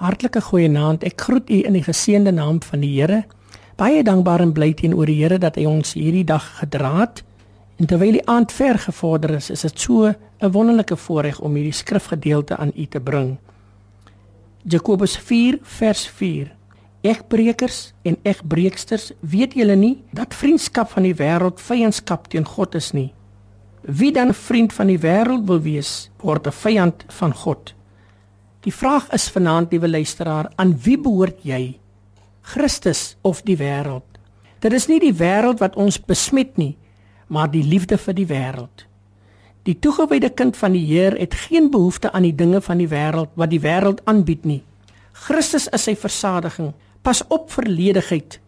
Hartlike goeienaand. Ek groet u in die geseënde naam van die Here. Baie dankbaar en bly teenoor die Here dat hy ons hierdie dag gedra het. En terwyl die aand ver gevorder is, is dit so 'n wonderlike voorreg om hierdie skrifgedeelte aan u te bring. Jakobus 4 vers 4. Egbreekers en egbreeksters, weet julle nie dat vriendskap van die wêreld vyandskap teen God is nie? Wie dan vriend van die wêreld wil wees, word 'n vyand van God. Die vraag is vanaand, liewe luisteraar, aan wie behoort jy? Christus of die wêreld? Dit is nie die wêreld wat ons besmet nie, maar die liefde vir die wêreld. Die toegewyde kind van die Heer het geen behoefte aan die dinge van die wêreld wat die wêreld aanbied nie. Christus is sy versadiging. Pas op vir ledigheid.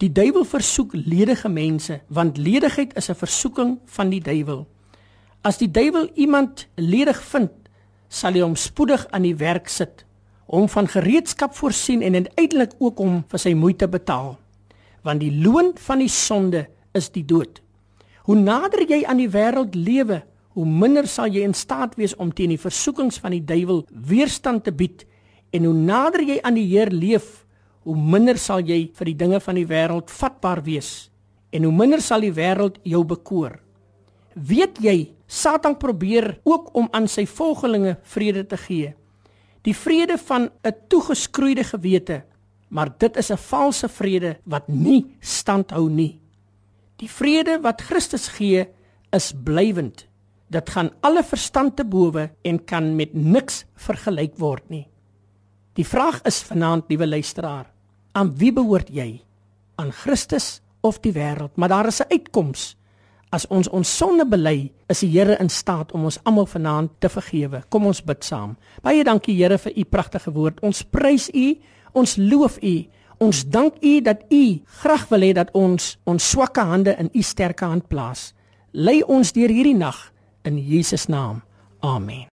Die duiwel versoek ledige mense, want ledigheid is 'n versoeking van die duiwel. As die duiwel iemand ledig vind, sal hy hom spoedig aan die werk sit, hom van gereedskap voorsien en uiteindelik ook hom vir sy moeite betaal. Want die loon van die sonde is die dood. Hoe nader jy aan die wêreld lewe, hoe minder sal jy in staat wees om teen die versoekings van die duiwel weerstand te bied en hoe nader jy aan die Heer leef, hoe minder sal jy vir die dinge van die wêreld vatbaar wees en hoe minder sal die wêreld jou bekoor. Weet jy Satan probeer ook om aan sy volgelinge vrede te gee. Die vrede van 'n toegeskroeide gewete, maar dit is 'n valse vrede wat nie standhou nie. Die vrede wat Christus gee, is blywend. Dit gaan alle verstand te bowe en kan met niks vergelyk word nie. Die vraag is vanaand, liewe luisteraar, aan wie behoort jy? Aan Christus of die wêreld? Maar daar is 'n uitkoms. As ons ons sonde bely, is die Here in staat om ons almal vanaand te vergewe. Kom ons bid saam. Baie dankie Here vir u pragtige woord. Ons prys u, ons loof u. Ons dank u dat u graag wil hê dat ons ons swakke hande in u sterke hand plaas. Lei ons deur hierdie nag in Jesus naam. Amen.